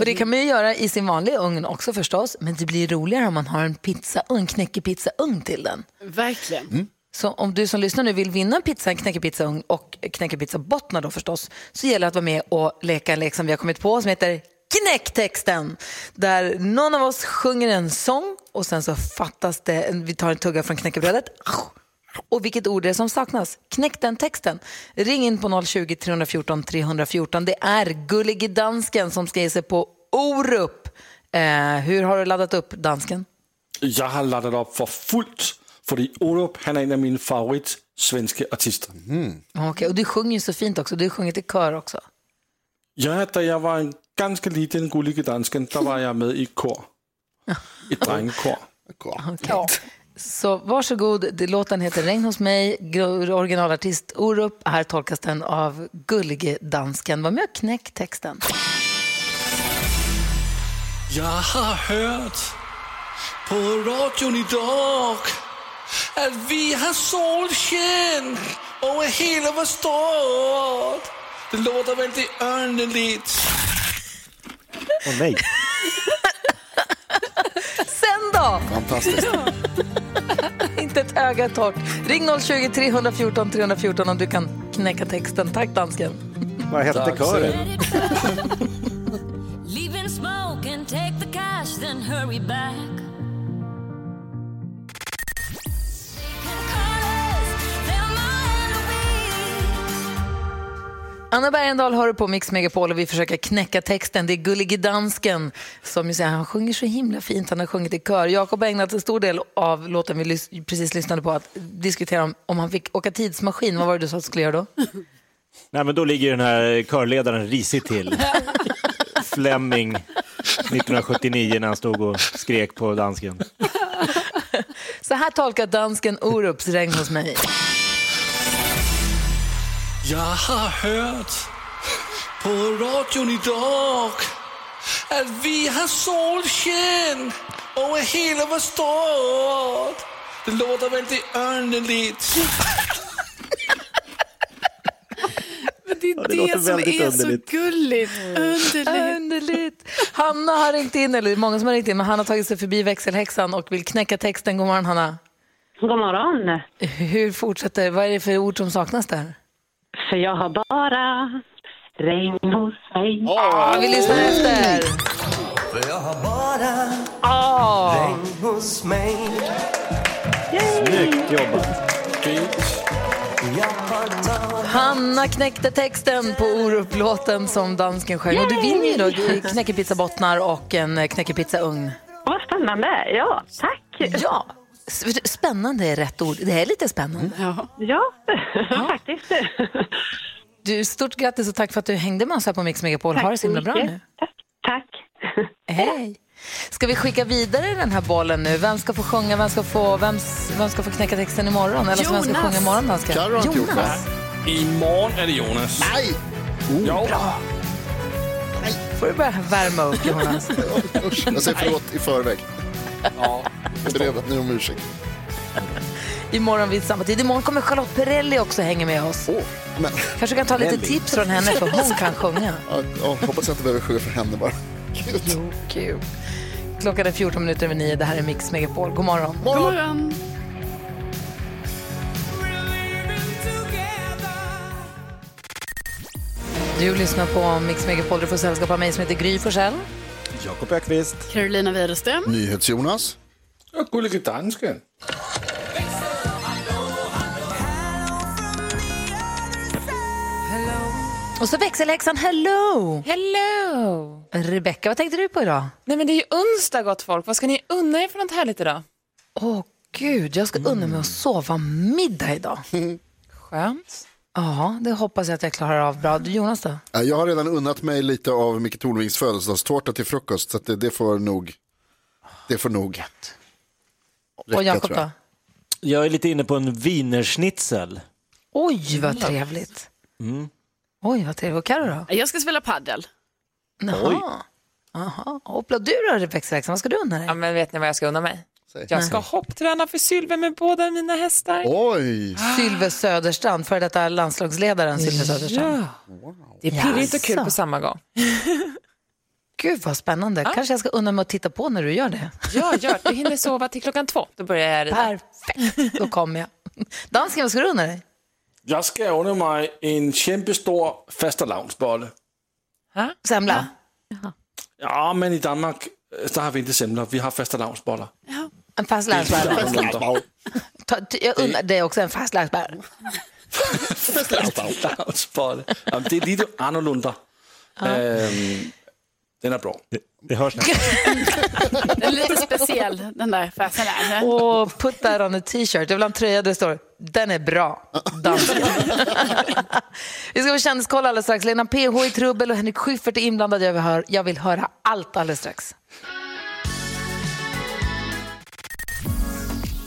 Och det kan man ju göra i sin vanliga ugn också förstås, men det blir roligare om man har en pizzaugn, knäckepizzaugn till den. Verkligen. Så om du som lyssnar nu vill vinna en pizza, en knäckepizzaugn och knäckepizzabottnar då förstås, så gäller det att vara med och leka en lek som vi har kommit på som heter Knäcktexten. Där någon av oss sjunger en sång och sen så fattas det, vi tar en tugga från knäckebrödet och vilket ord det är som saknas. Knäck den texten. Ring in på 020-314 314. Det är Gullige Dansken som ska ge sig på Orup. Eh, hur har du laddat upp dansken? Jeg har laddet op for fuldt, fordi Olof, han er en af mine favorit svenske artister. Okej, och du sjunger ju så fint också. Du har sjungit i kör också. Ja, da jeg var en ganske liten gullige dansken, der var jeg med i et kor. Et drengekor. Okej. Så varsågod, det, låten heter Regn hos mig, originalartist Orup. Här tolkas den av Gullige Dansken. Var med och knäck texten. Jeg har hørt på radioen i dag, at vi har solskin over hele vores stad. Det låter väldigt underligt. Åh nej. Sen då? Fantastiskt. Inte ett öga torrt. Ring 020 314 314 om du kan knäcka texten. Tack dansken. Vad hette kören? Leave in smoke and take the cash, then hurry back. Anna Bergendahl hör på Mix Megapol och vi försöker knäcka texten. Det är Gullige Dansken som ju säger, han sjunger så himla fint. Han har sjungit i kör. Jakob har ägnat en stor del av låten vi lys- precis lyssnade på att diskutera om, om han fick åka tidsmaskin. Vad var det du sa att du skulle göra då? Nej, men då ligger den här körledaren risigt till. Fleming 1979 när han stod och skrek på dansken. Så här tolkar dansken Orups regn hos mig. Jag har hört på radion idag att vi har solsken över hela vår stad. Det låter väldigt underligt. Men det är det det, som är underligt. så gulligt. Underligt. Underligt. Hanna har ringt in, eller det är många som har ringt in, men Hanna har tagit sig förbi växelhäxan och vill knäcka texten. God morgon Hanna. God morgon. Hur fortsätter, vad är det för ord som saknas där? För jag har bara regn hos mig. Ja, vi lyssnar efter. För jag har bara Åh. regn hos mig. Snyggt jobbat. Hanna knäckte texten på Orup-låten som dansken sjöng. Och du vinner ju då knäckepizzabottnar och en knäckepizzaugn. Vad spännande. Ja, tack. Ja, spännande är rätt ord. Det är lite spännande. Ja. Ja, faktiskt. Du, stort grattis och tack för att du hängde med oss här på Mix Megapol. Ha det så himla bra nu. Tack. Tack. Hej! Ska vi skicka vidare den här bollen nu? Vem ska få sjunga, vem ska få, vem, vem ska få knäcka texten imorgon? Eller så vem ska Jonas. sjunga imorgon, gjort Jonas. Imorgon är det Jonas. Nej! Jo. får du börja värma upp, Jonas. Jag säger förlåt i förväg. Ja. Ber ni om ursäkt. Imorgon vid samma tid. Imorgon kommer Charlotte Perrelli också hänga med oss. Åh, men, Kanske kan ta lite Perrelli. tips från henne, för hon kan sjunga. ja, ja, hoppas jag inte behöver sjunga för henne bara. Gud. Jo, kul. Klockan är 14 minuter över 9. Det här är Mix Megapol. God morgon. God morgon. Du lyssnar på Mix Megapol. Du får sällskap av mig som heter Gry Forssell. Jakob Ökvist. Carolina Widerström. NyhetsJonas. Ja, gullige dansken. Och så växelhäxan Hello! Hello! Rebecka, vad tänkte du på idag? Nej men det är ju onsdag gott folk. Vad ska ni unna er för något härligt idag? Åh gud, jag ska unna mig att sova middag idag. Skönt. Ja, det hoppas jag att jag klarar av bra. Du Jonas då? Ja, Jag har redan unnat mig lite av Micke Tornvings födelsedagstårta till frukost. Så att det, det får nog... Det får nog räcka, Och Jakob då? Jag är lite inne på en wienerschnitzel. Oj, vad trevligt. Mm. Oj, vad trevligt. Och Carro då? Jag ska spela paddel. Jaha. Jaha. Hoppla, du då växelhäxan, vad ska du unna dig? Ja, men vet ni vad jag ska unna mig? Jag ska hoppträna för Sylve med båda mina hästar. Oj! Sylve Söderstrand, för detta landslagsledaren Sylve Söderstrand. Ja. Det är pirrigt och kul på samma gång. Gud vad spännande. Kanske jag ska unna mig att titta på när du gör det. Ja, gör det. Du hinner sova till klockan två. Då börjar jag rida. Perfekt, då kommer jag. Dansken, vad ska du unna dig? Jag ska unna mig en kämpestor fastelavnsbolle. Semla? Ja, men i Danmark øh, så har vi inte semlor, vi har fastelavnsbollar. En fast länsbär. Ta- t- Jag unnar dig också en fast. Jamen, det är lite annorlunda. Ehm, den är bra. Det hörs Den är lite speciell, den där. Och put that on a t-shirt. Jag vill ha en tröja där det står den är bra, dansken. Vi ska få kändiskoll alldeles strax. Lena PH i trubbel och Henrik Schyffert är inblandad. Jag vill, höra, jag vill höra allt alldeles strax.